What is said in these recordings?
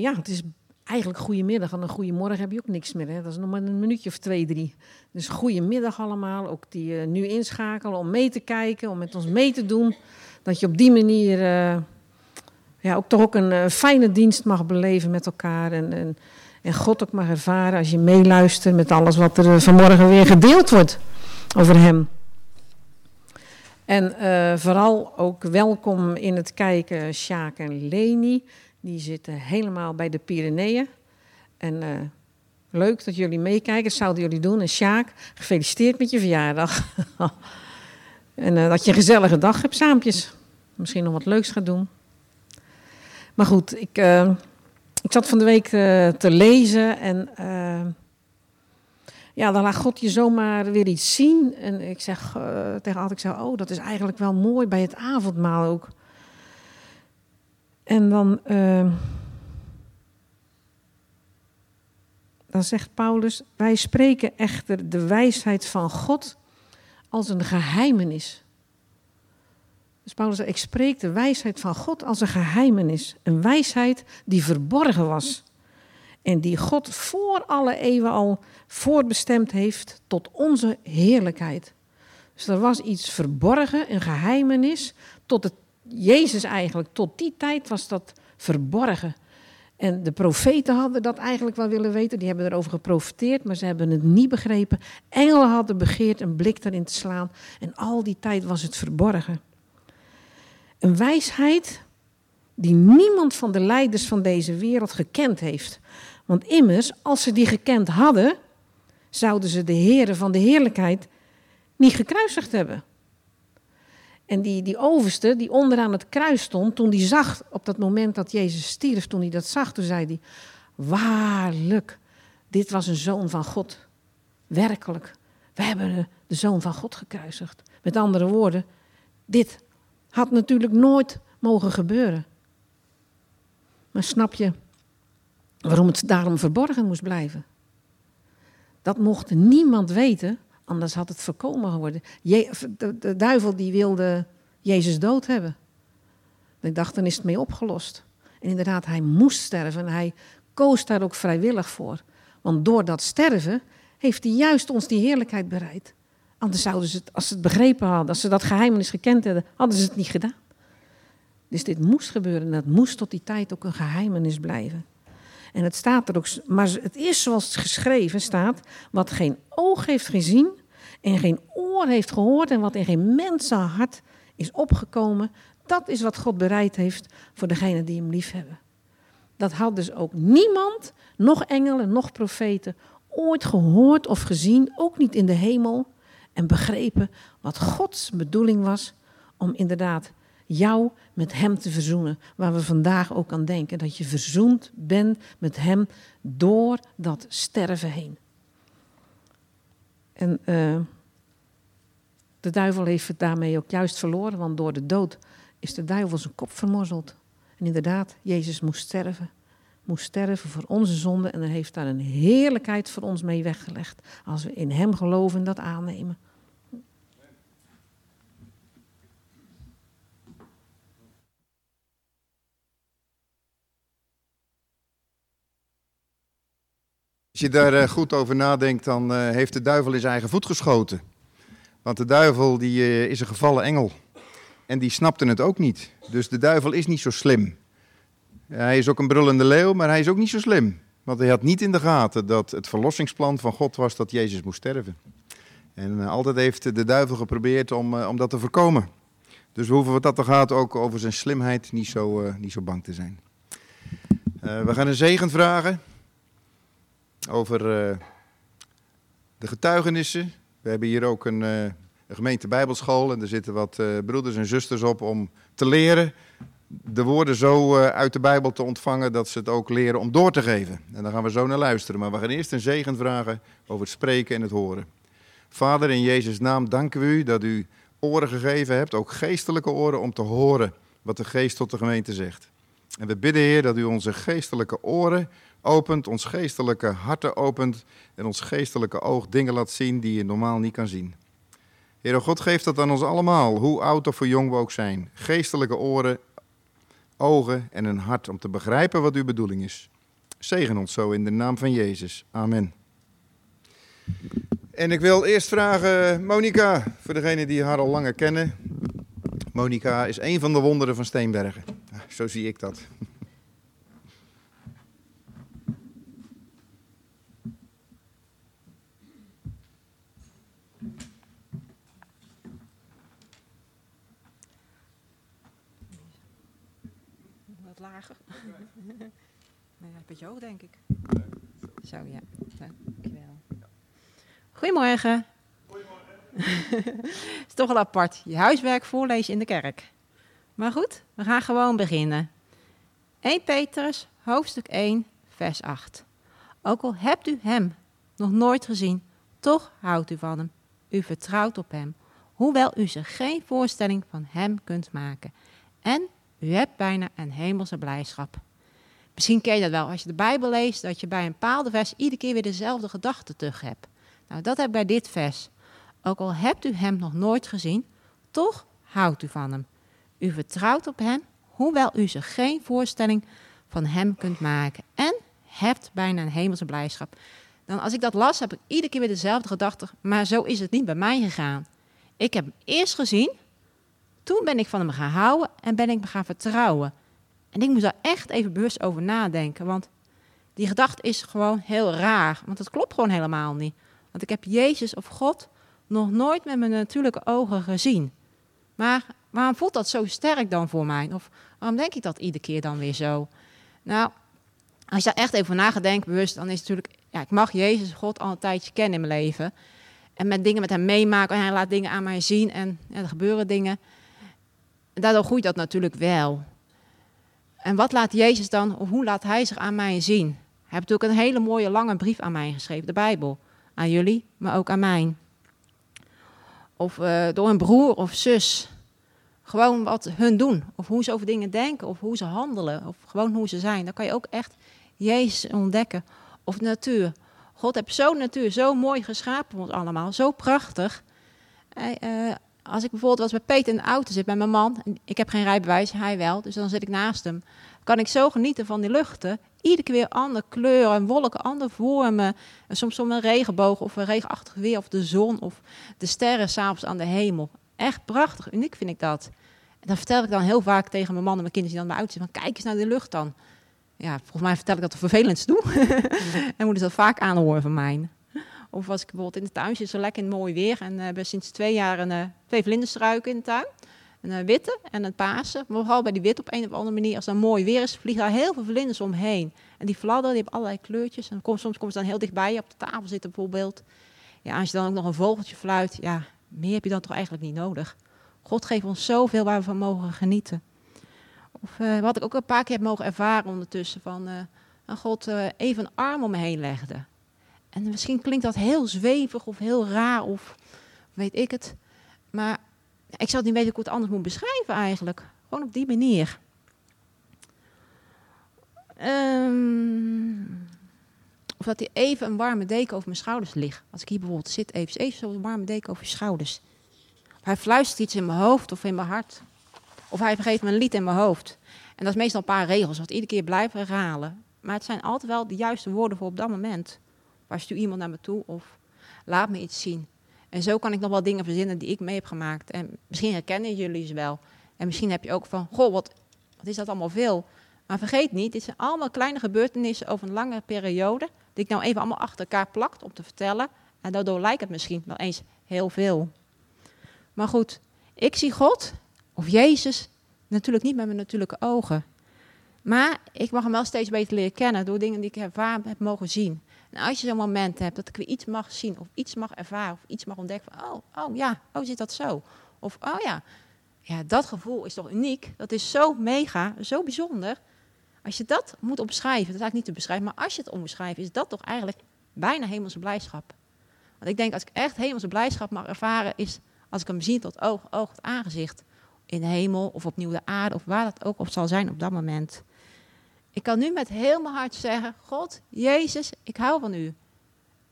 Ja, het is eigenlijk goedemiddag. En een goedemorgen heb je ook niks meer. Hè? Dat is nog maar een minuutje of twee, drie. Dus goedemiddag allemaal. Ook die uh, nu inschakelen om mee te kijken, om met ons mee te doen. Dat je op die manier uh, ja, ook toch ook een uh, fijne dienst mag beleven met elkaar. En, en, en, God ook mag ervaren als je meeluistert met alles wat er vanmorgen weer gedeeld wordt over Hem. En vooral ook welkom in het kijken, Sjaak en Leni. Die zitten helemaal bij de Pyreneeën. En uh, leuk dat jullie meekijken. Dat zouden jullie doen. En Sjaak, gefeliciteerd met je verjaardag. en uh, dat je een gezellige dag hebt saampjes. Misschien nog wat leuks gaat doen. Maar goed, ik, uh, ik zat van de week te lezen. En ja, dan laat God je zomaar weer iets zien. En ik zeg tegen altijd, ik zeg, oh, dat is eigenlijk wel mooi bij het avondmaal ook. En dan, uh, dan zegt Paulus, wij spreken echter de wijsheid van God als een geheimenis. Dus Paulus zegt, ik spreek de wijsheid van God als een geheimenis. Een wijsheid die verborgen was. En die God voor alle eeuwen al voorbestemd heeft tot onze heerlijkheid. Dus er was iets verborgen, een geheimenis, tot het Jezus eigenlijk, tot die tijd was dat verborgen. En de profeten hadden dat eigenlijk wel willen weten. Die hebben erover geprofiteerd, maar ze hebben het niet begrepen. Engelen hadden begeerd een blik daarin te slaan. En al die tijd was het verborgen. Een wijsheid die niemand van de leiders van deze wereld gekend heeft. Want immers, als ze die gekend hadden, zouden ze de heren van de heerlijkheid niet gekruisigd hebben. En die, die overste, die onderaan het kruis stond, toen die zag, op dat moment dat Jezus stierf, toen hij dat zag, toen zei hij, waarlijk, dit was een zoon van God. Werkelijk, we hebben de zoon van God gekruisigd. Met andere woorden, dit had natuurlijk nooit mogen gebeuren. Maar snap je waarom het daarom verborgen moest blijven? Dat mocht niemand weten, Anders had het voorkomen geworden. De, duivel die wilde Jezus dood hebben. Ik dacht, dan is het mee opgelost. En inderdaad, hij moest sterven. En hij koos daar ook vrijwillig voor. Want door dat sterven heeft hij juist ons die heerlijkheid bereid. Anders zouden ze het, als ze het begrepen hadden, als ze dat geheimenis gekend hadden, hadden ze het niet gedaan. Dus dit moest gebeuren en dat moest tot die tijd ook een geheimenis blijven. En het staat er ook, maar het is zoals het geschreven staat, wat geen oog heeft gezien en geen oor heeft gehoord en wat in geen mensenhart is opgekomen, dat is wat God bereid heeft voor degenen die hem lief hebben. Dat had dus ook niemand, nog engelen, nog profeten, ooit gehoord of gezien, ook niet in de hemel, en begrepen wat Gods bedoeling was om inderdaad jou met Hem te verzoenen. Waar we vandaag ook aan denken, dat je verzoend bent met Hem door dat sterven heen. En uh, de duivel heeft het daarmee ook juist verloren, want door de dood is de duivel zijn kop vermorzeld. En inderdaad, Jezus moest sterven. Moest sterven voor onze zonde en hij heeft daar een heerlijkheid voor ons mee weggelegd. Als we in Hem geloven en dat aannemen. Als je daar eh, goed over nadenkt, dan eh, heeft de duivel in zijn eigen voet geschoten. Want de duivel die, eh, is een gevallen engel. En die snapte het ook niet. Dus de duivel is niet zo slim. Hij is ook een brullende leeuw, maar hij is ook niet zo slim. Want hij had niet in de gaten dat het verlossingsplan van God was dat Jezus moest sterven. En altijd heeft de duivel geprobeerd om, om dat te voorkomen. Dus we hoeven wat dat er gaat ook over zijn slimheid niet zo, niet zo bang te zijn. we gaan een zegen vragen over de getuigenissen. We hebben hier ook een, uh, een gemeente Bijbelschool en er zitten wat uh, broeders en zusters op om te leren de woorden zo uit de Bijbel te ontvangen dat ze het ook leren om door te geven. En daar gaan we zo naar luisteren. Maar we gaan eerst een zegen vragen over het spreken en het horen. Vader, in Jezus' naam danken we u dat u oren gegeven hebt, ook geestelijke oren, om te horen wat de geest tot de gemeente zegt. En we bidden, Heer, dat u onze geestelijke oren opent, ons geestelijke harten opent en ons geestelijke oog dingen laat zien die je normaal niet kan zien. Heer God geeft dat aan ons allemaal, hoe oud of hoe jong we ook zijn. Geestelijke oren ogen en een hart om te begrijpen wat uw bedoeling is. Zegen ons zo in de naam van Jezus. Amen. En ik wil eerst vragen, Monica, voor degenen die haar al langer kennen. Monica is een van de wonderen van Steenbergen. Zo zie ik dat. Beetje hoog, denk ik. Zo, ja. Dankjewel. Goedemorgen. Het is toch wel apart. Je huiswerk voorlezen in de kerk. Maar goed, we gaan gewoon beginnen. 1 Petrus, hoofdstuk 1, vers 8. Ook al hebt u hem nog nooit gezien, toch houdt u van hem. U vertrouwt op hem, hoewel u zich geen voorstelling van hem kunt maken. En u hebt bijna een hemelse blijdschap. Misschien ken je dat wel als je de Bijbel leest, dat je bij een bepaalde vers iedere keer weer dezelfde gedachte terug hebt. Nou, dat heb ik bij dit vers. Ook al hebt u hem nog nooit gezien, toch houdt u van hem. U vertrouwt op hem, hoewel u zich geen voorstelling van hem kunt maken. En hebt bijna een hemelse blijdschap. Dan als ik dat las, heb ik iedere keer weer dezelfde gedachte. Maar zo is het niet bij mij gegaan. Ik heb hem eerst gezien, toen ben ik van hem gaan houden en ben ik me gaan vertrouwen. En ik moest daar echt even bewust over nadenken. Want die gedachte is gewoon heel raar. Want het klopt gewoon helemaal niet. Want ik heb Jezus of God nog nooit met mijn natuurlijke ogen gezien. Maar waarom voelt dat zo sterk dan voor mij? Of waarom denk ik dat iedere keer dan weer zo? Nou, als je daar echt even na denken, bewust, dan is het natuurlijk... Ja, ik mag Jezus, God, al een tijdje kennen in mijn leven. En met dingen met hem meemaken. En hij laat dingen aan mij zien. En er gebeuren dingen. En daardoor groeit dat natuurlijk wel. En wat laat Jezus dan, of hoe laat hij zich aan mij zien? Hij heeft natuurlijk een hele mooie lange brief aan mij geschreven, de Bijbel. Aan jullie, maar ook aan mij. Of uh, door een broer of zus. Gewoon wat hun doen. Of hoe ze over dingen denken. Of hoe ze handelen. Of gewoon hoe ze zijn. Dan kan je ook echt Jezus ontdekken. Of natuur. God heeft zo'n natuur zo mooi geschapen voor ons allemaal. Zo prachtig. Uh, als ik bijvoorbeeld was bij Peter in de auto zit, bij mijn man. Ik heb geen rijbewijs, hij wel. Dus dan zit ik naast hem. Kan ik zo genieten van die luchten. Iedere keer weer andere kleuren, wolken, andere vormen. En soms soms een regenboog of een regenachtig weer. Of de zon of de sterren s'avonds aan de hemel. Echt prachtig, uniek vind ik dat. En dan vertel ik dan heel vaak tegen mijn man en mijn kinderen die dan bij auto zitten. Van kijk eens naar die lucht dan. Ja, volgens mij vertel ik dat de vervelendst doe. en moeten ze dat vaak aanhoren van mij. Of als ik bijvoorbeeld in de tuin zit, zo lekker in mooi weer. En uh, we hebben sinds twee jaar een, uh, twee vlinderstruiken in de tuin. Een uh, witte en een paarse. Maar vooral bij die witte op een of andere manier. Als het mooi weer is, vliegen daar heel veel vlinders omheen. En die fladderen, die hebben allerlei kleurtjes. En soms komen ze dan heel dichtbij, op de tafel zitten bijvoorbeeld. Ja, als je dan ook nog een vogeltje fluit, ja, meer heb je dan toch eigenlijk niet nodig. God geeft ons zoveel waar we van mogen genieten. Of wat ik ook een paar keer heb mogen ervaren ondertussen. Van, God even een arm om me heen legde. En misschien klinkt dat heel zwevig of heel raar of weet ik het. Maar ik zou niet weten hoe ik het anders moet beschrijven eigenlijk. Gewoon op die manier. Um, of dat hij even een warme deken over mijn schouders ligt. Als ik hier bijvoorbeeld zit, even, even zo een warme deken over je schouders. Of hij fluistert iets in mijn hoofd of in mijn hart. Of hij vergeet me een lied in mijn hoofd. En dat is meestal een paar regels, wat iedere keer blijven herhalen. Maar het zijn altijd wel de juiste woorden voor op dat moment. Waar stuur iemand naar me toe of laat me iets zien. En zo kan ik nog wel dingen verzinnen die ik mee heb gemaakt. En misschien herkennen jullie ze wel. En misschien heb je ook van, goh, wat, wat is dat allemaal veel. Maar vergeet niet, dit zijn allemaal kleine gebeurtenissen over een lange periode. Die ik nou even allemaal achter elkaar plakt om te vertellen. En daardoor lijkt het misschien wel eens heel veel. Maar goed, ik zie God of Jezus natuurlijk niet met mijn natuurlijke ogen. Maar ik mag hem wel steeds beter leren kennen door dingen die ik ervaren heb mogen zien. En als je zo'n moment hebt dat ik weer iets mag zien of iets mag ervaren of iets mag ontdekken van, oh, oh ja, oh zit dat zo? Of, oh ja, ja, dat gevoel is toch uniek? Dat is zo mega, zo bijzonder. Als je dat moet omschrijven, dat is eigenlijk niet te beschrijven, maar als je het omschrijft, is dat toch eigenlijk bijna hemelse blijdschap. Want ik denk, als ik echt hemelse blijdschap mag ervaren, is als ik hem zie tot oog, oog, het aangezicht. In de hemel of opnieuw de aarde of waar dat ook op zal zijn op dat moment. Ik kan nu met heel mijn hart zeggen: God, Jezus, ik hou van u.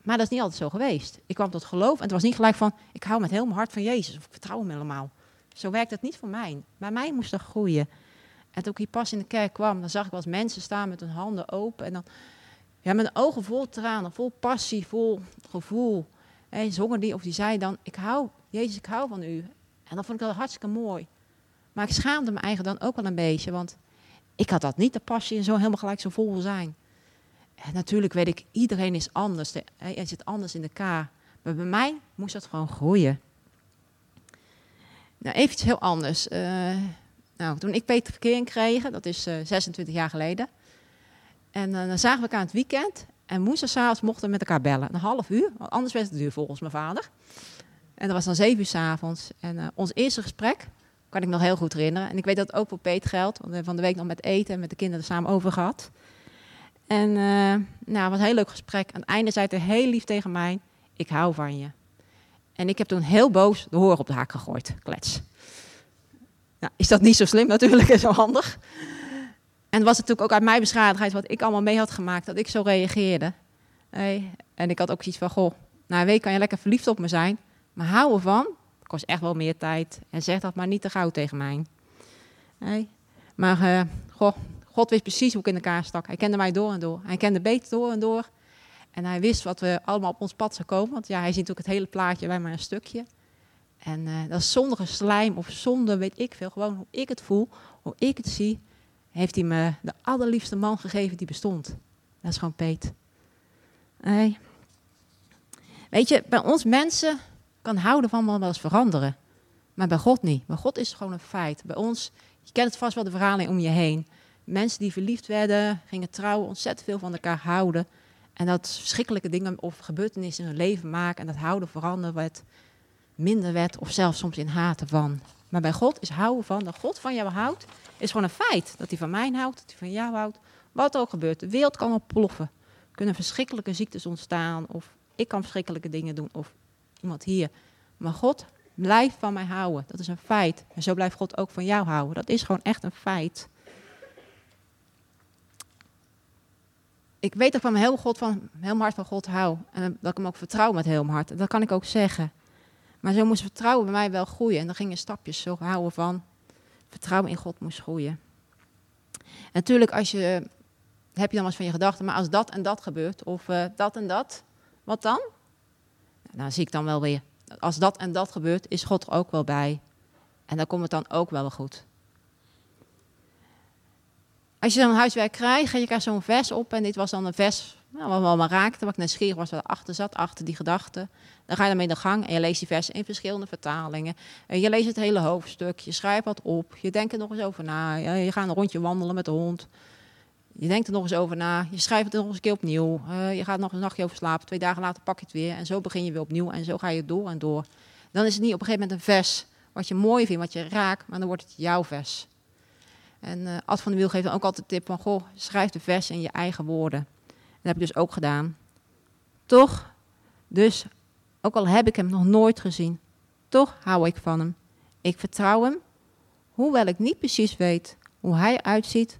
Maar dat is niet altijd zo geweest. Ik kwam tot geloof en het was niet gelijk van: ik hou met heel mijn hart van Jezus of ik vertrouw hem helemaal. Zo werkt het niet voor mij. Bij mij moest dat groeien. En toen ik hier pas in de kerk kwam, dan zag ik wel eens mensen staan met hun handen open. En dan ja, met ogen vol tranen, vol passie, vol gevoel. En zongen die, of die zei dan, ik hou, Jezus, ik hou van u. En dat vond ik wel hartstikke mooi. Maar ik schaamde me eigenlijk dan ook wel een beetje, want ik had dat niet, de passie en zo helemaal gelijk zo vol zijn. En natuurlijk weet ik, iedereen is anders. Er zit anders in elkaar. Maar bij mij moest dat gewoon groeien. Nou, even iets heel anders. Uh, nou, toen ik Peter Verkering kreeg, dat is uh, eh, 26 jaar geleden. En uh, dan zagen we elkaar het weekend. En woensdagavond mochten we met elkaar bellen. Een half uur, anders werd het duur volgens mijn vader. En dat was dan zeven uur s avonds. En ons eerste gesprek kan ik nog heel goed herinneren. En ik weet dat ook voor Peter geldt. Want we hebben van de week nog met eten en met de kinderen samen over gehad. En uh, nou, het was een heel leuk gesprek. Aan het einde zei hij heel lief tegen mij: Ik hou van je. En ik heb toen heel boos de hoor op de haak gegooid. Klets. Nou, is dat niet zo slim natuurlijk en zo handig? En was het natuurlijk ook uit mijn beschadigheid wat ik allemaal mee had gemaakt, dat ik zo reageerde. Hey, en ik had ook iets van: Goh, na een week kan je lekker verliefd op me zijn. Maar hou ervan, kost echt wel meer tijd. En zeg dat maar niet te gauw tegen mij. Hey. Maar uh, God wist precies hoe ik in elkaar stak. Hij kende mij door en door. Hij kende beter door en door. En hij wist wat we allemaal op ons pad zou komen. Want ja, hij ziet ook het hele plaatje, wij maar een stukje. En uh, dat is zonder slijm of zonder weet ik veel. Gewoon hoe ik het voel, hoe ik het zie. Heeft hij me de allerliefste man gegeven die bestond. Dat is gewoon Peet. Nee. Weet je, bij ons mensen kan houden van wel eens veranderen. Maar bij God niet. Bij God is gewoon een feit. Bij ons, je kent het vast wel de verhalen om je heen mensen die verliefd werden, gingen trouwen, ontzettend veel van elkaar houden. En dat verschrikkelijke dingen of gebeurtenissen in hun leven maken. En dat houden veranderen werd, minder werd of zelfs soms in haten van. Maar bij God is houden van, dat God van jou houdt, is gewoon een feit. Dat hij van mij houdt, dat hij van jou houdt. Wat ook gebeurt, de wereld kan ontploffen. Kunnen verschrikkelijke ziektes ontstaan. Of ik kan verschrikkelijke dingen doen. Of iemand hier. Maar God blijft van mij houden. Dat is een feit. En zo blijft God ook van jou houden. Dat is gewoon echt een feit. ik weet dat ik van heel, God van, heel hart van God hou. En dat ik hem ook vertrouw met heel mijn hart. dat kan ik ook zeggen. Maar zo moest vertrouwen bij mij wel groeien. En dan gingen stapjes zo houden van vertrouwen in God moest groeien. En natuurlijk, als je, heb je dan wat van je gedachten, maar als dat en dat gebeurt, of uh, dat en dat, wat dan? Nou, dan zie ik dan wel weer, als dat en dat gebeurt, is God er ook wel bij. En dan komt het dan ook wel goed. Als je dan een huiswerk krijgt, je krijgt zo'n vers op. En dit was dan een vers nou, wat me allemaal raakte. Wat ik nieuwsgierig was wat erachter zat, achter die gedachte. Dan ga je daarmee in de gang en je leest die versen in verschillende vertalingen. En je leest het hele hoofdstuk, je schrijft wat op. Je denkt er nog eens over na. Je gaat een rondje wandelen met de hond. Je denkt er nog eens over na. Je schrijft het nog eens een keer opnieuw. Uh, je gaat nog een nachtje over slapen. Twee dagen later pak je het weer. En zo begin je weer opnieuw. En zo ga je door en door. Dan is het niet op een gegeven moment een vers wat je mooi vindt, wat je raakt. Maar dan wordt het jouw vers. En uh, Ad van de Wiel geeft dan ook altijd de tip van, goh, schrijf de vers in je eigen woorden. dat heb ik dus ook gedaan. Toch, dus, ook al heb ik hem nog nooit gezien, toch hou ik van hem. Ik vertrouw hem, hoewel ik niet precies weet hoe hij uitziet,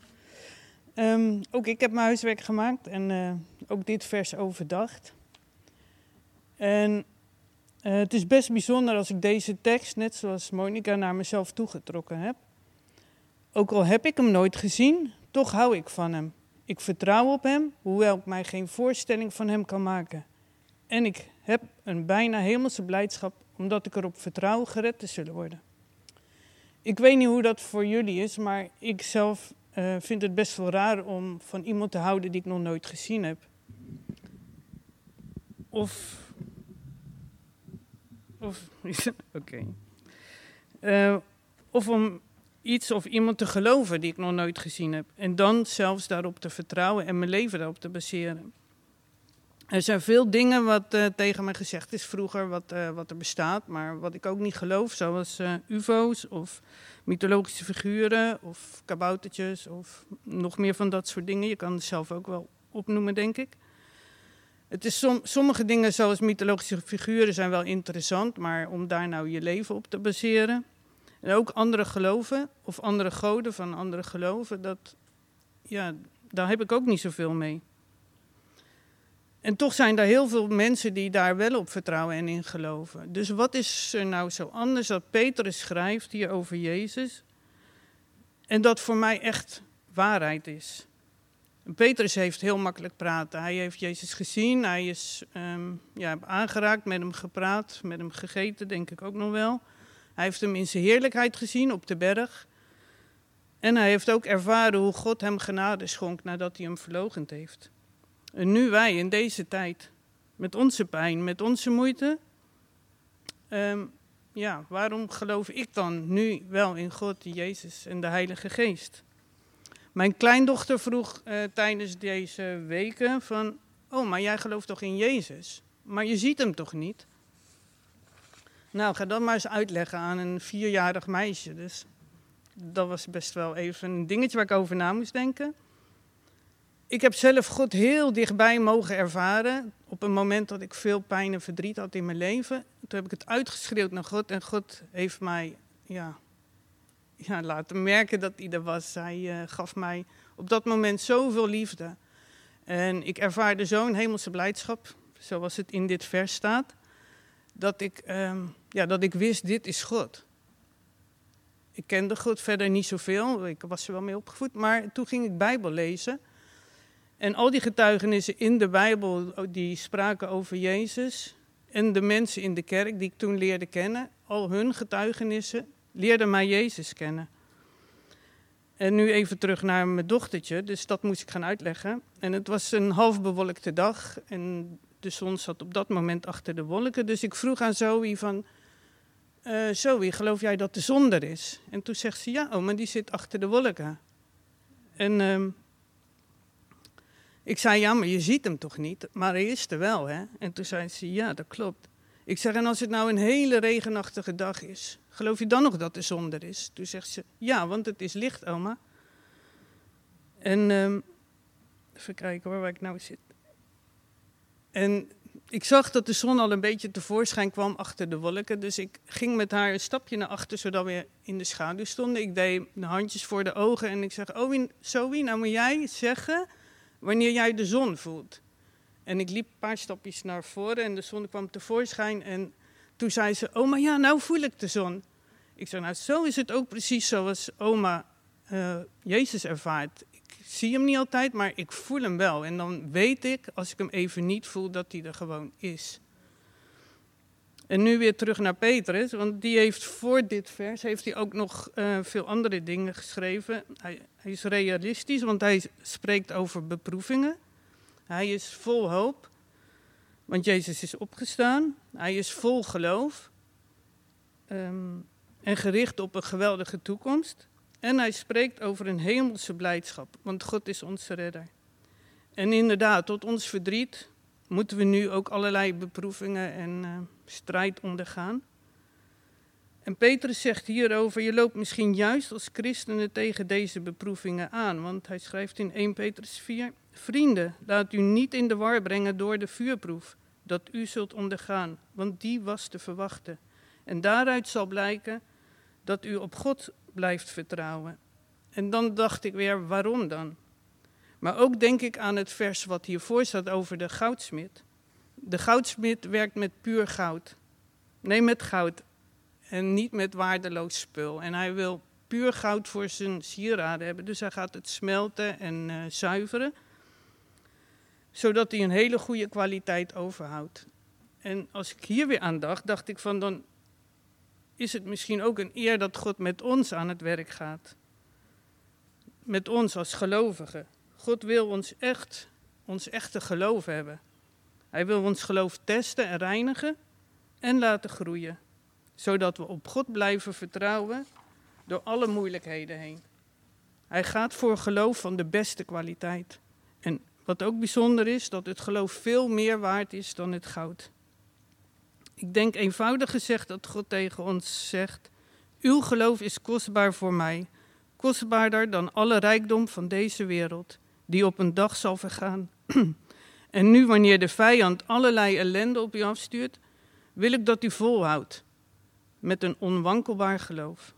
Um, ook ik heb mijn huiswerk gemaakt en uh, ook dit vers overdacht. En uh, het is best bijzonder als ik deze tekst, net zoals Monica, naar mezelf toegetrokken heb. Ook al heb ik hem nooit gezien, toch hou ik van hem. Ik vertrouw op hem, hoewel ik mij geen voorstelling van hem kan maken. En ik heb een bijna hemelse blijdschap, omdat ik erop vertrouw gered te zullen worden. Ik weet niet hoe dat voor jullie is, maar ik zelf uh, vind het best wel raar om van iemand te houden die ik nog nooit gezien heb. Of. Of. Oké. Uh, of om iets of iemand te geloven die ik nog nooit gezien heb. En dan zelfs daarop te vertrouwen en mijn leven daarop te baseren. Er zijn veel dingen wat uh, tegen mij gezegd is vroeger, wat, uh, wat er bestaat, maar wat ik ook niet geloof, zoals uh, UFO's of mythologische figuren of kaboutertjes of nog meer van dat soort dingen. Je kan het zelf ook wel opnoemen, denk ik. Het is som, sommige dingen zoals mythologische figuren zijn wel interessant, maar om daar nou je leven op te baseren. En ook andere geloven of andere goden van andere geloven, dat, ja, daar heb ik ook niet zoveel mee. En toch zijn er heel veel mensen die daar wel op vertrouwen en in geloven. Dus wat is er nou zo anders dat Petrus schrijft hier over Jezus en dat voor mij echt waarheid is? Petrus heeft heel makkelijk praten. Hij heeft Jezus gezien, hij is um, ja, aangeraakt, met hem gepraat, met hem gegeten, denk ik ook nog wel. Hij heeft hem in zijn heerlijkheid gezien op de berg. En hij heeft ook ervaren hoe God hem genade schonk nadat hij hem verlogend heeft. En nu wij in deze tijd, met onze pijn, met onze moeite, um, ja, waarom geloof ik dan nu wel in God, Jezus en de Heilige Geest? Mijn kleindochter vroeg uh, tijdens deze weken van, oh, maar jij gelooft toch in Jezus? Maar je ziet hem toch niet? Nou, ga dat maar eens uitleggen aan een vierjarig meisje. Dus dat was best wel even een dingetje waar ik over na moest denken. Ik heb zelf God heel dichtbij mogen ervaren. Op een moment dat ik veel pijn en verdriet had in mijn leven. Toen heb ik het uitgeschreeuwd naar God. En God heeft mij ja, ja, laten merken dat hij er was. Hij uh, gaf mij op dat moment zoveel liefde. En ik ervaarde zo'n hemelse blijdschap, zoals het in dit vers staat. Dat ik, um, ja, dat ik wist, dit is God. Ik kende God verder niet zoveel, ik was er wel mee opgevoed. Maar toen ging ik Bijbel lezen. En al die getuigenissen in de Bijbel, die spraken over Jezus. En de mensen in de kerk die ik toen leerde kennen, al hun getuigenissen, leerden mij Jezus kennen. En nu even terug naar mijn dochtertje, dus dat moest ik gaan uitleggen. En het was een half bewolkte dag en de zon zat op dat moment achter de wolken. Dus ik vroeg aan Zoe van, uh, Zoe, geloof jij dat de zon er is? En toen zegt ze, ja, oh, maar die zit achter de wolken. En uh, ik zei, ja, maar je ziet hem toch niet? Maar hij is er wel, hè? En toen zei ze, ja, dat klopt. Ik zeg, en als het nou een hele regenachtige dag is, geloof je dan nog dat de zon er is? Toen zegt ze, ja, want het is licht, oma. En, um, even kijken hoor, waar ik nou zit. En ik zag dat de zon al een beetje tevoorschijn kwam achter de wolken. Dus ik ging met haar een stapje naar achter, zodat we in de schaduw stonden. Ik deed de handjes voor de ogen en ik zeg, oh, Zoe, nou moet jij zeggen wanneer jij de zon voelt. En ik liep een paar stapjes naar voren en de zon kwam tevoorschijn. En toen zei ze, oma, ja, nou voel ik de zon. Ik zei, nou, zo is het ook precies zoals oma uh, Jezus ervaart. Ik zie hem niet altijd, maar ik voel hem wel. En dan weet ik, als ik hem even niet voel, dat hij er gewoon is. En nu weer terug naar Petrus, want die heeft voor dit vers heeft hij ook nog uh, veel andere dingen geschreven. Hij, is realistisch, want hij spreekt over beproevingen. Hij is vol hoop, want Jezus is opgestaan. Hij is vol geloof um, en gericht op een geweldige toekomst. En hij spreekt over een hemelse blijdschap, want God is onze redder. En inderdaad, tot ons verdriet moeten we nu ook allerlei beproevingen en uh, strijd ondergaan. En Petrus zegt hierover, je loopt misschien juist als christenen tegen deze beproevingen aan. Want hij schrijft in 1 Petrus 4, Vrienden, laat u niet in de war brengen door de vuurproef, dat u zult ondergaan, want die was te verwachten. En daaruit zal blijken dat u op God blijft vertrouwen. En dan dacht ik weer, waarom dan? Maar ook denk ik aan het vers wat hiervoor staat over de goudsmid. De goudsmid werkt met puur goud. Nee, met goud. En niet met waardeloos spul. En hij wil puur goud voor zijn sieraden hebben. Dus hij gaat het smelten en uh, zuiveren zodat hij een hele goede kwaliteit overhoudt. En als ik hier weer aan dacht, dacht ik van dan is het misschien ook een eer dat God met ons aan het werk gaat. Met ons als gelovigen. God wil ons echt, ons echte geloof hebben. Hij wil ons geloof testen en reinigen en laten groeien. Zodat we op God blijven vertrouwen door alle moeilijkheden heen. Hij gaat voor geloof van de beste kwaliteit. En Wat ook bijzonder is, dat het geloof veel meer waard is dan het goud. Ik denk eenvoudig gezegd dat God tegen ons zegt: Uw geloof is kostbaar voor mij, kostbaarder dan alle rijkdom van deze wereld, die op een dag zal vergaan. en nu, wanneer de vijand allerlei ellende op u afstuurt, wil ik dat u volhoudt met een onwankelbaar geloof.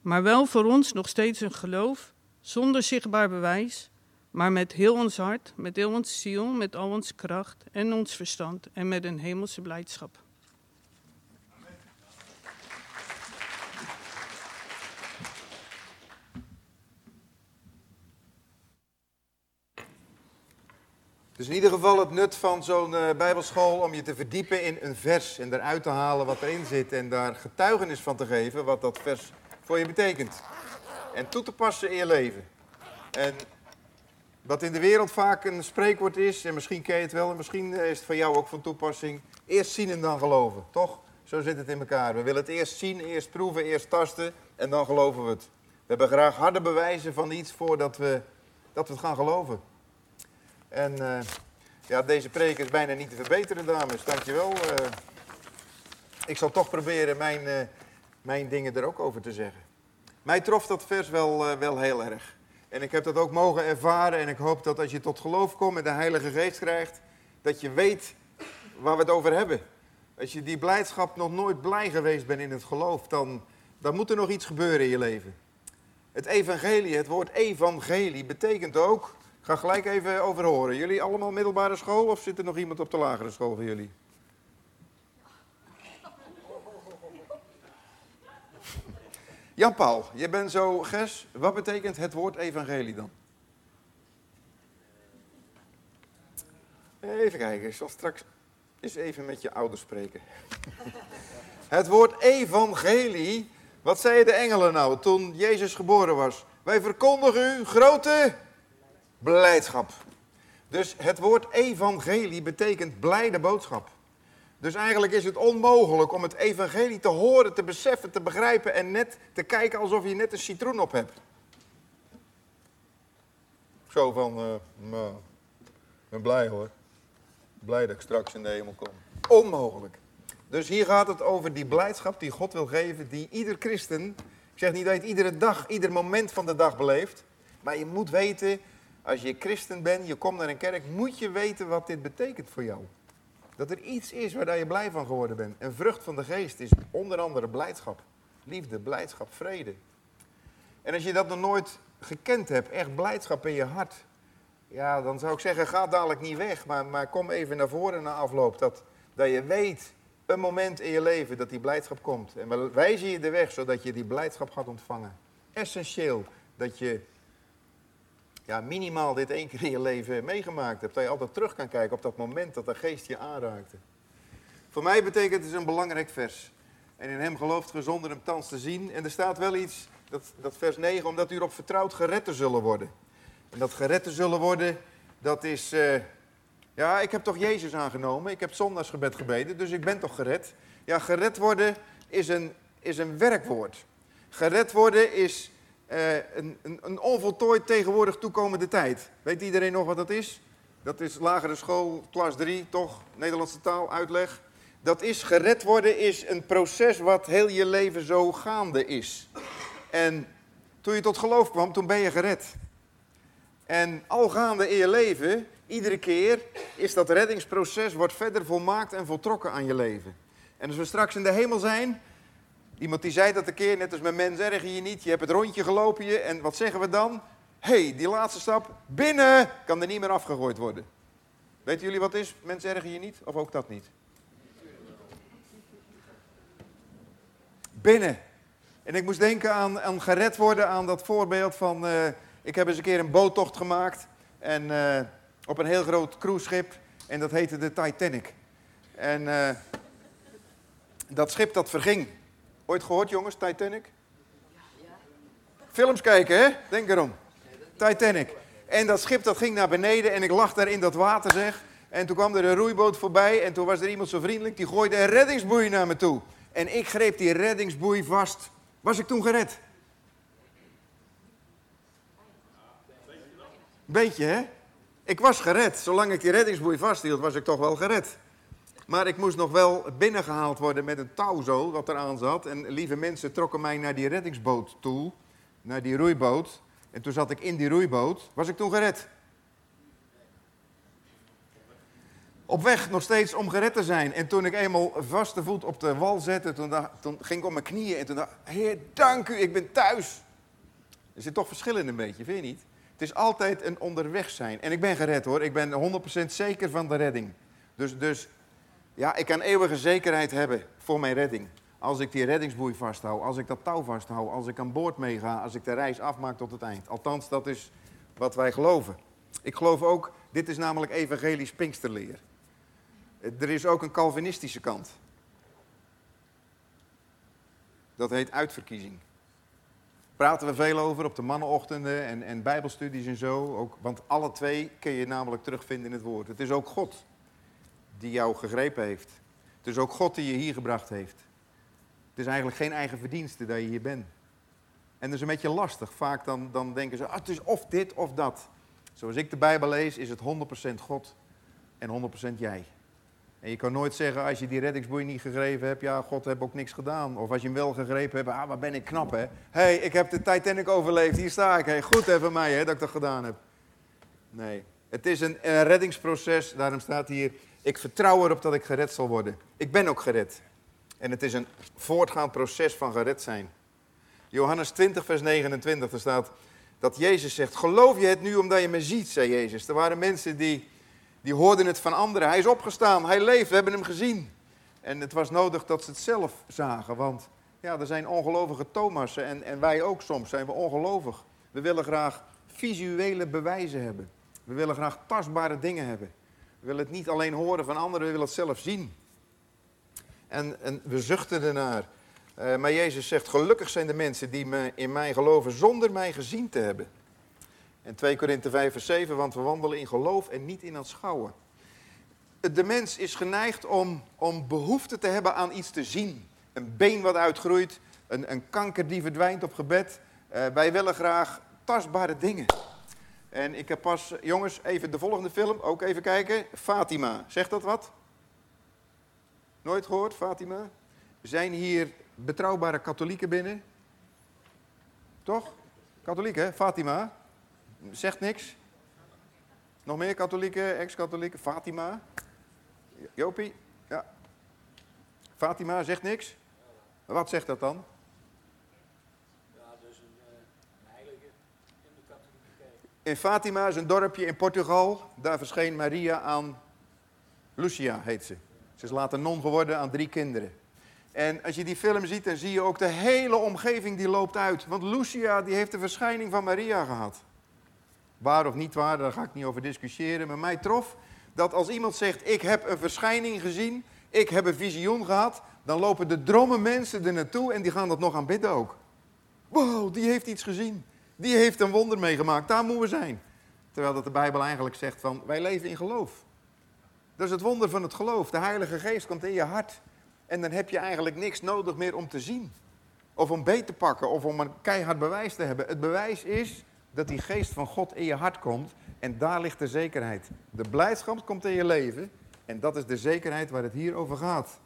Maar wel voor ons nog steeds een geloof zonder zichtbaar bewijs, maar met heel ons hart, met heel ons ziel, met al ons kracht en ons verstand en met een hemelse blijdschap. Dus in ieder geval het nut van zo'n uh, bijbelschool om je te verdiepen in een vers en eruit te halen wat erin zit en daar getuigenis van te geven wat dat vers voor je betekent. En toe te passen in je leven. En wat in de wereld vaak een spreekwoord is, en misschien ken je het wel, en misschien is het voor jou ook van toepassing, eerst zien en dan geloven, toch? Zo zit het in elkaar. We willen het eerst zien, eerst proeven, eerst tasten en dan geloven we het. We hebben graag harde bewijzen van iets voordat we, dat we het gaan geloven. En uh, ja, deze preek is bijna niet te verbeteren, dames. Dankjewel. Uh, ik zal toch proberen mijn, uh, mijn dingen er ook over te zeggen. Mij trof dat vers wel, wel heel erg. En ik heb dat ook mogen ervaren. En ik hoop dat als je tot geloof komt en de Heilige Geest krijgt, dat je weet waar we het over hebben. Als je die blijdschap nog nooit blij geweest bent in het geloof, dan, dan moet er nog iets gebeuren in je leven. Het evangelie, het woord evangelie, betekent ook ga gelijk even over horen. Jullie allemaal middelbare school of zit er nog iemand op de lagere school van jullie? Jan-Paul, je bent zo ges. Wat betekent het woord evangelie dan? Even kijken, ik zal straks eens even met je ouders spreken. het woord evangelie, wat zeiden de engelen nou toen Jezus geboren was? Wij verkondigen u grote blijdschap. Dus het woord evangelie betekent blijde boodschap. Dus eigenlijk is het onmogelijk om het evangelie te horen, te beseffen, te begrijpen en net te kijken alsof je net een citroen op hebt. Zo van, uh, nou, ik ben blij hoor. Blij dat ik straks in de hemel kom. Onmogelijk. Dus hier gaat het over die blijdschap die God wil geven, die ieder christen, ik zeg niet dat je het iedere dag, ieder moment van de dag beleeft, maar je moet weten als je christen bent, je komt naar een kerk, moet je weten wat dit betekent voor jou. Dat er iets is waar je blij van geworden bent. En vrucht van de geest is onder andere blijdschap. Liefde, blijdschap, vrede. En als je dat nog nooit gekend hebt, echt blijdschap in je hart. Ja, dan zou ik zeggen, ga dadelijk niet weg. Maar, maar kom even naar voren na afloop. Dat, dat je weet, een moment in je leven dat die blijdschap komt. En we wijzen je de weg, zodat je die blijdschap gaat ontvangen. Essentieel dat je ja, minimaal dit één keer in je leven meegemaakt hebt. Dat je altijd terug kan kijken op dat moment dat de geest je aanraakte. Voor mij betekent het een belangrijk vers. En in hem gelooft ge zonder hem thans te zien. En er staat wel iets, dat, dat vers 9, omdat u erop vertrouwt gered te zullen worden. En dat gered te zullen worden, dat is... Uh, ja, ik heb toch Jezus aangenomen. Ik heb zondagsgebed gebeden, dus ik ben toch gered. Ja, gered worden is een, is een werkwoord. Gered worden is uh, een, een, een, onvoltooid tegenwoordig toekomende tijd. Weet iedereen nog wat dat is? Dat is lagere school, klas 3, toch? Nederlandse taal, uitleg. Dat is gered worden, is een proces wat heel je leven zo gaande is. En toen je tot geloof kwam, toen ben je gered. En al gaande in je leven, iedere keer, is dat reddingsproces, wordt verder volmaakt en voltrokken aan je leven. En als we straks in de hemel zijn, Iemand die zei dat een keer, net als met mensen erg je niet. Je hebt het rondje gelopen je en wat zeggen we dan? Hé, hey, die laatste stap, binnen, kan er niet meer afgegooid worden. Weten jullie wat is? Mensen ergen je niet? Of ook dat niet? Binnen. En ik moest denken aan, aan gered worden, aan dat voorbeeld van... Uh, ik heb eens een keer een boottocht gemaakt. En uh, op een heel groot cruiseschip. En dat heette de Titanic. En uh, dat schip dat verging. Ooit gehoord, jongens, Titanic? Films kijken, hè? Denk erom. Titanic. En dat schip dat ging naar beneden en ik lag daar in dat water, zeg. En toen kwam er een roeiboot voorbij en toen was er iemand zo vriendelijk, die gooide een reddingsboei naar me toe. En ik greep die reddingsboei vast. Was ik toen gered? Beetje, hè? Ik was gered. Zolang ik die reddingsboei vasthield, was ik toch wel gered. Maar ik moest nog wel binnengehaald worden met een touw zo, wat eraan zat. En lieve mensen trokken mij naar die reddingsboot toe, naar die roeiboot. En toen zat ik in die roeiboot. Was ik toen gered? Op weg nog steeds om gered te zijn. En toen ik eenmaal vaste voet op de wal zette, toen, ging ik op mijn knieën en toen dacht Heer, dank u, ik ben thuis. Er zit toch verschil in een beetje, vind je niet? Het is altijd een onderweg zijn. En ik ben gered hoor, ik ben 100% zeker van de redding. Dus, dus ja, ik kan eeuwige zekerheid hebben voor mijn redding. Als ik die reddingsboei vasthoud, als ik dat touw vasthoud, als ik aan boord meega, als ik de reis afmaak tot het eind. Althans, dat is wat wij geloven. Ik geloof ook, dit is namelijk evangelisch Pinksterleer. Er is ook een Calvinistische kant. Dat heet uitverkiezing. Praten we veel over op de mannenochtenden en, en bijbelstudies en zo. Ook, want alle twee kun je namelijk terugvinden in het woord. Het is ook God die jou gegrepen heeft. Het is ook God die je hier gebracht heeft. Het is eigenlijk geen eigen verdienste dat je hier bent. En dat is een beetje lastig. Vaak dan, dan denken ze, ah, het is of dit of dat. Zoals ik de Bijbel lees, is het 100% God en 100% jij. En je kan nooit zeggen, als je die reddingsboei niet gegrepen hebt, ja, God heeft ook niks gedaan. Of als je hem wel gegrepen hebt, ah, wat ben ik knap, hè. Hé, hey, ik heb de Titanic overleefd, hier sta ik. Hey, goed hè, mij, hè, dat ik dat gedaan heb. Nee, het is een, een reddingsproces, daarom staat hier, ik vertrouw erop dat ik gered zal worden. Ik ben ook gered. En het is een voortgaand proces van gered zijn. Johannes 20, vers 29, er staat dat Jezus zegt, geloof je het nu omdat je me ziet, zei Jezus. Er waren mensen die die hoorden het van anderen. Hij is opgestaan, hij leeft, we hebben hem gezien. En het was nodig dat ze het zelf zagen, want ja, er zijn ongelovige Thomassen en, en wij ook soms zijn we ongelovig. We willen graag visuele bewijzen hebben. We willen graag tastbare dingen hebben. Willen het niet alleen horen van anderen, we willen het zelf zien. En, en we zuchten ernaar. Uh, maar Jezus zegt, gelukkig zijn de mensen die me in mij geloven zonder mij gezien te hebben. En 2 Korinthe 5 vers 7, want we wandelen in geloof en niet in aanschouwen. De mens is geneigd om, om behoefte te hebben aan iets te zien. Een been wat uitgroeit, een, een kanker die verdwijnt op gebed. Uh, wij willen graag tastbare dingen. En ik heb pas, jongens, even de volgende film, ook even kijken. Fatima, zegt dat wat? Nooit gehoord, Fatima? Zijn hier betrouwbare katholieken binnen? Toch? Katholiek, hè? Fatima. Zegt niks? Nog meer katholieken, ex-katholieken? Fatima? Jopie? Ja. Fatima zegt niks? Wat zegt dat dan? Ja, dus een, uh, heilige in de katholieke kerk. In Fatima is een dorpje in Portugal. Daar verscheen Maria aan Lucia, heet ze. Ze is later non geworden aan drie kinderen. En als je die film ziet, dan zie je ook de hele omgeving die loopt uit. Want Lucia die heeft de verschijning van Maria gehad. Waar of niet waar, daar ga ik niet over discussiëren. Maar mij trof dat als iemand zegt: Ik heb een verschijning gezien, ik heb een visioen gehad, dan lopen de dromme mensen er naartoe en die gaan dat nog aanbidden ook. Wow, die heeft iets gezien. Die heeft een wonder meegemaakt. Daar moeten we zijn. Terwijl dat de Bijbel eigenlijk zegt van wij leven in geloof. Dat is het wonder van het geloof. De Heilige Geest komt in je hart. En dan heb je eigenlijk niks nodig meer om te zien. Of om beet te pakken of om een keihard bewijs te hebben. Het bewijs is dat die geest van God in je hart komt en daar ligt de zekerheid. De blijdschap komt in je leven en dat is de zekerheid waar het hier over gaat.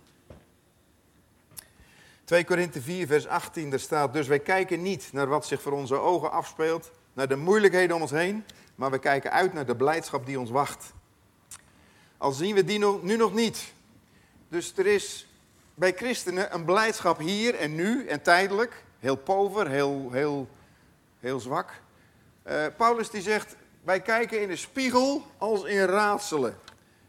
2 Korinthe 4, vers 18, daar staat, dus wij kijken niet naar wat zich voor onze ogen afspeelt, naar de moeilijkheden om ons heen, maar we kijken uit naar de blijdschap die ons wacht. Al zien we die nu nog niet. Dus er is bij christenen een blijdschap hier en nu en tijdelijk, heel pover, heel, heel, heel zwak. Uh, Paulus die zegt, wij kijken in de spiegel als in raadselen.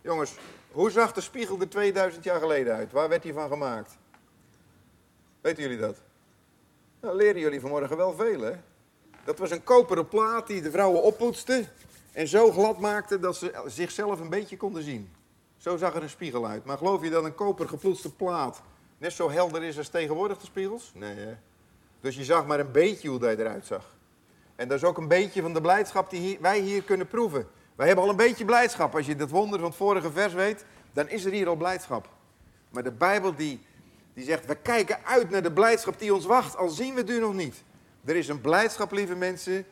Jongens, hoe zag de spiegel er 2000 jaar geleden uit? Waar werd die van gemaakt? Weten jullie dat? Nou, leren jullie vanmorgen wel veel, hè? Dat was een koperen plaat die de vrouwen oppoetste en zo glad maakte dat ze zichzelf een beetje konden zien. Zo zag er een spiegel uit. Maar geloof je dat een koper gepoetste plaat net zo helder is als tegenwoordig de spiegels? Nee, hè? Dus je zag maar een beetje hoe hij eruit zag. En dat is ook een beetje van de blijdschap die wij hier kunnen proeven. Wij hebben al een beetje blijdschap. Als je dat wonder van het vorige vers weet, dan is er hier al blijdschap. Maar de Bijbel die, die zegt, we kijken uit naar de blijdschap die ons wacht, al zien we het nog niet. Er is een blijdschap, lieve mensen,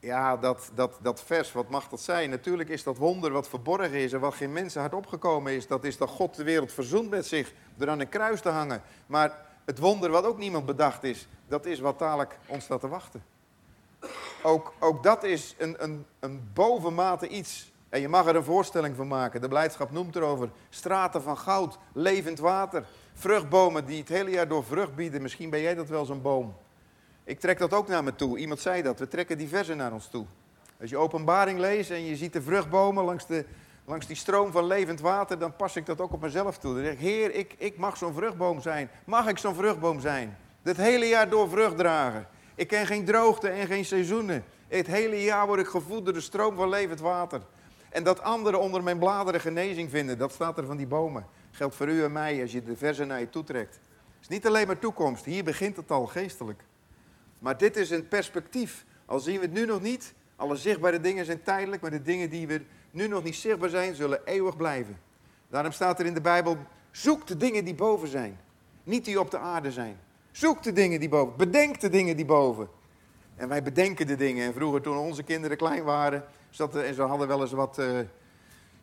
Ja, dat, dat, dat vers, wat mag dat zijn? Natuurlijk is dat wonder wat verborgen is en wat geen mensen hard opgekomen is. Dat is dat God de wereld verzoent met zich door aan een kruis te hangen. Maar het wonder wat ook niemand bedacht is, dat is wat dadelijk ons staat te wachten. Ook, ook dat is een, een, een bovenmate iets. En je mag er een voorstelling van maken. De blijdschap noemt erover. Straten van goud, levend water. Vruchtbomen die het hele jaar door vrucht bieden. Misschien ben jij dat wel zo'n boom. Ik trek dat ook naar me toe. Iemand zei dat. We trekken diverse naar ons toe. Als je openbaring leest en je ziet de vruchtbomen langs, de, langs die stroom van levend water, dan pas ik dat ook op mezelf toe. Dan zeg ik, Heer, ik, ik mag zo'n vruchtboom zijn. Mag ik zo'n vruchtboom zijn? Het hele jaar door vrucht dragen. Ik ken geen droogte en geen seizoenen. Het hele jaar word ik gevoed door de stroom van levend water. En dat anderen onder mijn bladeren genezing vinden, dat staat er van die bomen. Geldt voor u en mij als je de verzen naar je toe trekt. Het is niet alleen maar toekomst, hier begint het al geestelijk. Maar dit is een perspectief. Al zien we het nu nog niet, alle zichtbare dingen zijn tijdelijk, maar de dingen die we nu nog niet zichtbaar zijn, zullen eeuwig blijven. Daarom staat er in de Bijbel, zoek de dingen die boven zijn, niet die op de aarde zijn. Zoek de dingen die boven, bedenk de dingen die boven. En wij bedenken de dingen. En vroeger toen onze kinderen klein waren, zat, en ze hadden wel eens wat uh,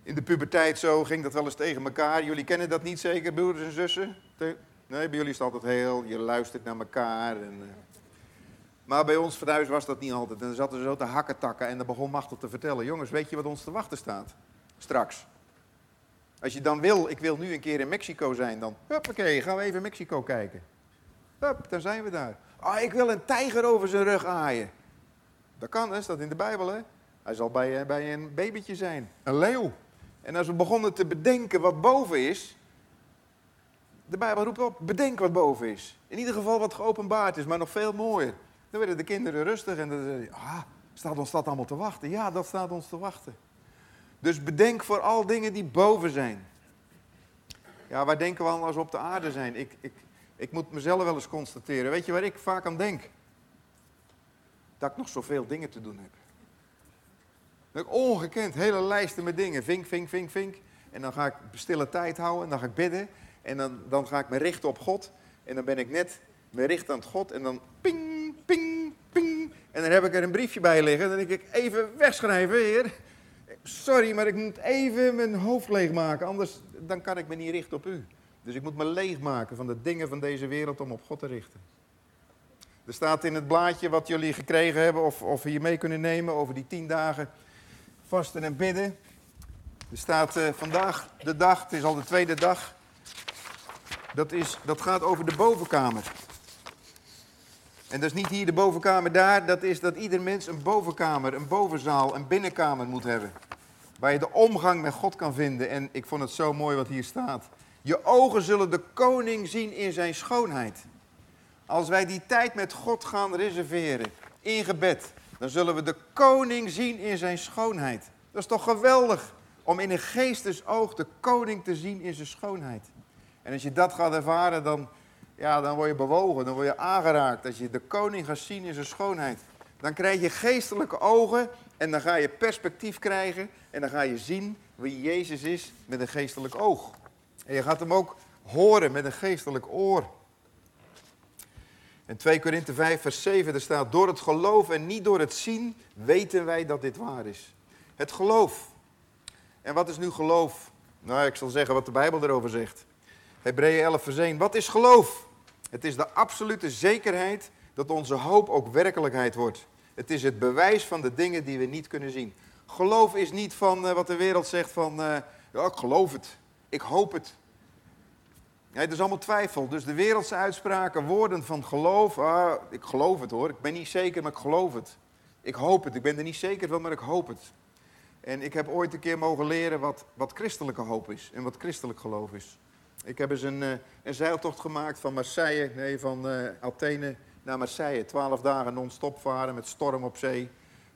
in de puberteit zo, ging dat wel eens tegen elkaar. Jullie kennen dat niet zeker, broeders en zussen? Nee, bij jullie is het altijd heel, je luistert naar elkaar. En, uh, maar bij ons thuis was dat niet altijd. En dan zaten ze zo te hakken takken en dan begon Machtel te vertellen. Jongens, weet je wat ons te wachten staat? Straks. Als je dan wil, ik wil nu een keer in Mexico zijn, dan huppakee, gaan we even Mexico kijken. Hup, dan zijn we daar. Ah, ik wil een tijger over zijn rug aaien. Dat kan, hè? staat in de Bijbel. Hè? Hij zal bij, eh, bij een babytje zijn, een leeuw. En als we begonnen te bedenken wat boven is, de Bijbel roept op, bedenk wat boven is. In ieder geval wat geopenbaard is, maar nog veel mooier. Dan werden de kinderen rustig en dan zeiden ah, staat ons dat allemaal te wachten? Ja, dat staat ons te wachten. Dus bedenk voor al dingen die boven zijn. Ja, waar denken we aan als we op de aarde zijn? Ik, ik, ik moet mezelf wel eens constateren. Weet je waar ik vaak aan denk? Dat ik nog zoveel dingen te doen heb. Ik ongekend hele lijsten met dingen. Vink, vink, vink, vink. En dan ga ik stille tijd houden en dan ga ik bidden. En dan, dan ga ik me richten op God. En dan ben ik net me richten aan God. En dan ping, ping, ping. En dan heb ik er een briefje bij liggen. Dan denk ik even wegschrijven, heer. Sorry, maar ik moet even mijn hoofd leegmaken. Anders dan kan ik me niet richten op u. Dus ik moet me leegmaken van de dingen van deze wereld om op God te richten. Er staat in het blaadje wat jullie gekregen hebben, of, of hier mee kunnen nemen over die tien dagen vasten en bidden. Er staat uh, vandaag de dag, het is al de tweede dag. Dat, is, dat gaat over de bovenkamer. En dat is niet hier de bovenkamer daar, dat is dat ieder mens een bovenkamer, een bovenzaal, een binnenkamer moet hebben. Waar je de omgang met God kan vinden. En ik vond het zo mooi wat hier staat. Je ogen zullen de koning zien in zijn schoonheid. Als wij die tijd met God gaan reserveren, in gebed, dan zullen we de koning zien in zijn schoonheid. Dat is toch geweldig om in een geestesoog de koning te zien in zijn schoonheid. En als je dat gaat ervaren, dan, ja, dan word je bewogen, dan word je aangeraakt. Als je de koning gaat zien in zijn schoonheid, dan krijg je geestelijke ogen en dan ga je perspectief krijgen en dan ga je zien wie Jezus is met een geestelijk oog. En je gaat hem ook horen met een geestelijk oor. In 2 Korinthe 5, vers 7, er staat: Door het geloof en niet door het zien weten wij dat dit waar is. Het geloof. En wat is nu geloof? Nou, ik zal zeggen wat de Bijbel erover zegt. Hebreeën 11, vers 1. Wat is geloof? Het is de absolute zekerheid dat onze hoop ook werkelijkheid wordt. Het is het bewijs van de dingen die we niet kunnen zien. Geloof is niet van uh, wat de wereld zegt van, uh, ja, ik geloof het. Ik hoop het. Het is allemaal twijfel. Dus de wereldse uitspraken, woorden van geloof. Ah, ik geloof het hoor. Ik ben niet zeker, maar ik geloof het. Ik hoop het. Ik ben er niet zeker van, maar ik hoop het. En ik heb ooit een keer mogen leren wat, wat christelijke hoop is en wat christelijk geloof is. Ik heb eens een, eh, een zeiltocht gemaakt van Marseille, nee, van uh, Athene naar Marseille. Twaalf dagen non-stop varen met storm op zee.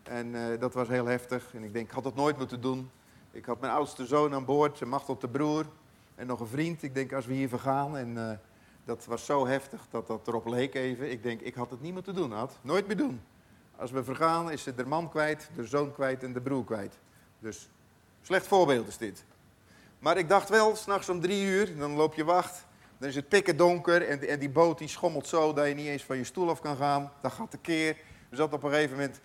En uh, dat was heel heftig. En ik denk, ik had het nooit moeten doen. Ik had mijn oudste zoon aan boord, zijn tot de broer en nog een vriend. Ik denk, als we hier vergaan. En uh, dat was zo heftig dat dat erop leek even. Ik denk, ik had het niet moeten doen, had. Nooit meer doen. Als we vergaan, is ze de man kwijt, de zoon kwijt en de broer kwijt. Dus, slecht voorbeeld is dit. Maar ik dacht wel, s'nachts om drie uur, dan loop je wacht. Dan is het pikken donker en, en die boot die schommelt zo dat je niet eens van je stoel af kan gaan. Dan gaat de keer. We zaten op een gegeven moment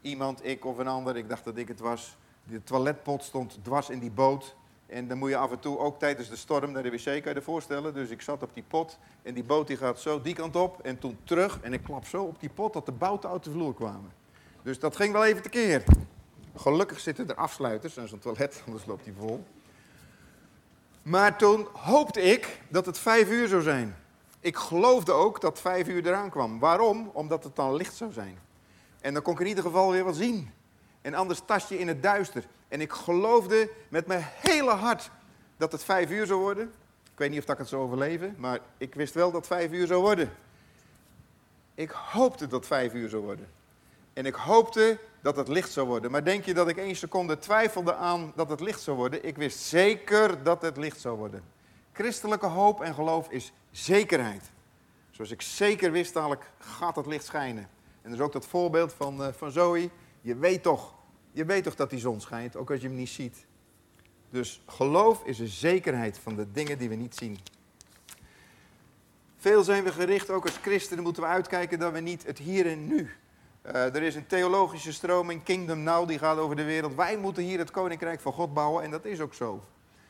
iemand, ik of een ander, ik dacht dat ik het was. De toiletpot stond dwars in die boot. En dan moet je af en toe, ook tijdens de storm, naar de wc kan je je voorstellen. Dus ik zat op die pot en die boot die gaat zo die kant op en toen terug. En ik klap zo op die pot dat de bouten uit de vloer kwamen. Dus dat ging wel even tekeer. Gelukkig zitten er afsluiters aan zo'n toilet, anders loopt die vol. Maar toen hoopte ik dat het vijf uur zou zijn. Ik geloofde ook dat vijf uur eraan kwam. Waarom? Omdat het dan licht zou zijn. En dan kon ik in ieder geval weer wat zien. En anders tast je in het duister. En ik geloofde met mijn hele hart dat het vijf uur zou worden. Ik weet niet of ik het zou overleven, maar ik wist wel dat het vijf uur zou worden. Ik hoopte dat het vijf uur zou worden. En ik hoopte dat het licht zou worden. Maar denk je dat ik één seconde twijfelde aan dat het licht zou worden? Ik wist zeker dat het licht zou worden. Christelijke hoop en geloof is zekerheid. Zoals ik zeker wist, dadelijk gaat het licht schijnen. En dus ook dat voorbeeld van, uh, van Zoe. Je weet toch, je weet toch dat die zon schijnt, ook als je hem niet ziet. Dus geloof is een zekerheid van de dingen die we niet zien. Veel zijn we gericht, ook als christenen moeten we uitkijken dat we niet het hier en nu. Uh, er is een theologische stroming, Kingdom Now, die gaat over de wereld. Wij moeten hier het koninkrijk van God bouwen en dat is ook zo.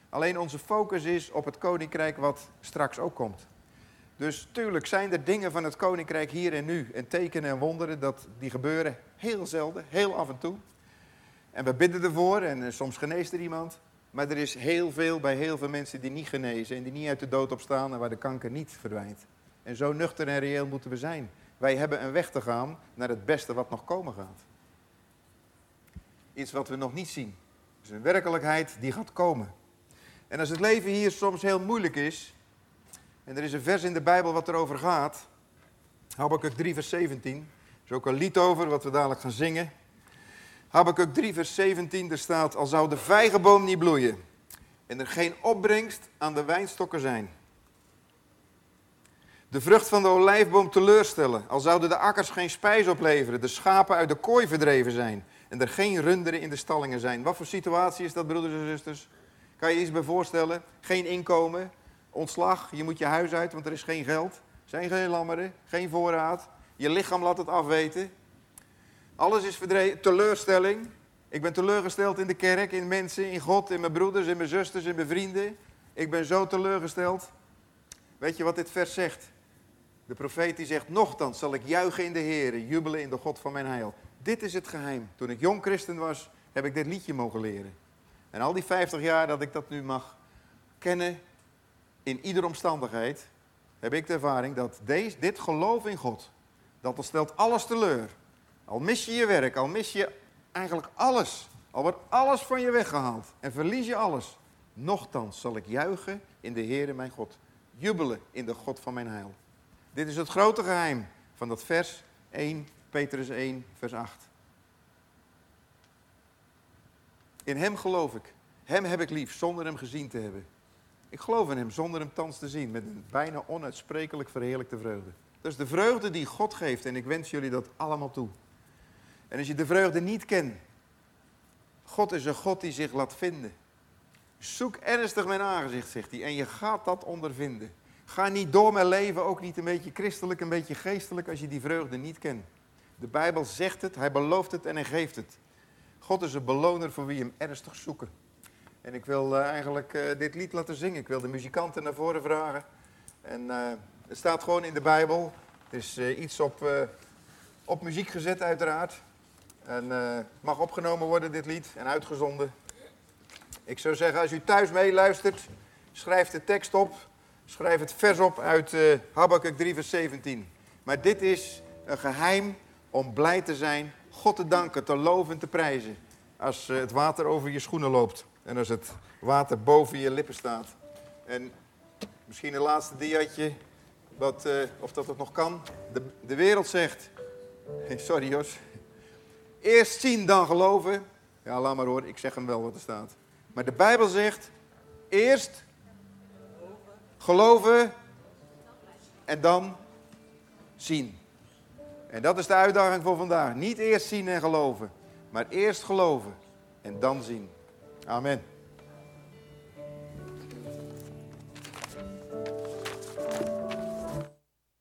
Alleen onze focus is op het koninkrijk wat straks ook komt. Dus tuurlijk zijn er dingen van het koninkrijk hier en nu. En tekenen en wonderen, dat, die gebeuren heel zelden, heel af en toe. En we bidden ervoor en eh, soms geneest er iemand. Maar er is heel veel bij heel veel mensen die niet genezen en die niet uit de dood opstaan en waar de kanker niet verdwijnt. En zo nuchter en reëel moeten we zijn. Wij hebben een weg te gaan naar het beste wat nog komen gaat. Iets wat we nog niet zien. Dus een werkelijkheid die gaat komen. En als het leven hier soms heel moeilijk is, en er is een vers in de Bijbel wat erover gaat, Habakkuk 3 vers 17, er is ook een lied over wat we dadelijk gaan zingen. Habakkuk 3 vers 17, er staat, al zou de vijgenboom niet bloeien en er geen opbrengst aan de wijnstokken zijn. De vrucht van de olijfboom teleurstellen, al zouden de akkers geen spijs opleveren, de schapen uit de kooi verdreven zijn en er geen runderen in de stallingen zijn. Wat voor situatie is dat, broeders en zusters? Kan je iets bij voorstellen? Geen inkomen, ontslag, je moet je huis uit, want er is geen geld. zijn geen lammeren, geen voorraad. Je lichaam laat het afweten. Alles is verdreven, teleurstelling. Ik ben teleurgesteld in de kerk, in mensen, in God, in mijn broeders, in mijn zusters, in mijn vrienden. Ik ben zo teleurgesteld. Weet je wat dit vers zegt? De profeet die zegt, nochtans zal ik juichen in de Heer, jubelen in de God van mijn heil. Dit is het geheim. Toen ik jong christen was, heb ik dit liedje mogen leren. En al die 50 jaar dat ik dat nu mag kennen, in iedere omstandigheid, heb ik de ervaring dat deze, dit geloof in God, dat stelt alles teleur. Al mis je je werk, al mis je eigenlijk alles, al wordt alles van je weggehaald en verlies je alles, nochtans zal ik juichen in de Heere mijn God. Jubelen in de God van mijn heil. Dit is het grote geheim van dat vers 1, Petrus 1, vers 8. In hem geloof ik. Hem heb ik lief, zonder hem gezien te hebben. Ik geloof in hem, zonder hem thans te zien, met een bijna onuitsprekelijk verheerlijkte vreugde. Dat is de vreugde die God geeft en ik wens jullie dat allemaal toe. En als je de vreugde niet kent, God is een God die zich laat vinden. Zoek ernstig mijn aangezicht, zegt hij, en je gaat dat ondervinden. Ga niet door mijn leven, ook niet een beetje christelijk, een beetje geestelijk, als je die vreugde niet kent. De Bijbel zegt het, hij belooft het en hij geeft het. God is een beloner voor wie hem ernstig zoeken. En ik wil uh, eigenlijk uh, dit lied laten zingen. Ik wil de muzikanten naar voren vragen. En uh, het staat gewoon in de Bijbel. Het is iets op, op muziek gezet uiteraard. En mag opgenomen worden dit lied en uitgezonden. Ik zou zeggen, als u thuis meeluistert, schrijf de tekst op. Schrijf het vers op uit Habakkuk 3 vers 17. Maar dit is een geheim om blij te zijn, God te danken, te loven en te prijzen. Als het water over je schoenen loopt. En als het water boven je lippen staat. En misschien een laatste diaatje, uh, of dat het nog kan. De, de wereld zegt, sorry Jos, eerst zien dan geloven. Ja, laat maar hoor, ik zeg hem wel wat er staat. Maar de Bijbel zegt, eerst geloven en dan zien. En dat is de uitdaging voor vandaag. Niet eerst zien en geloven, maar eerst geloven en dan zien. Amen.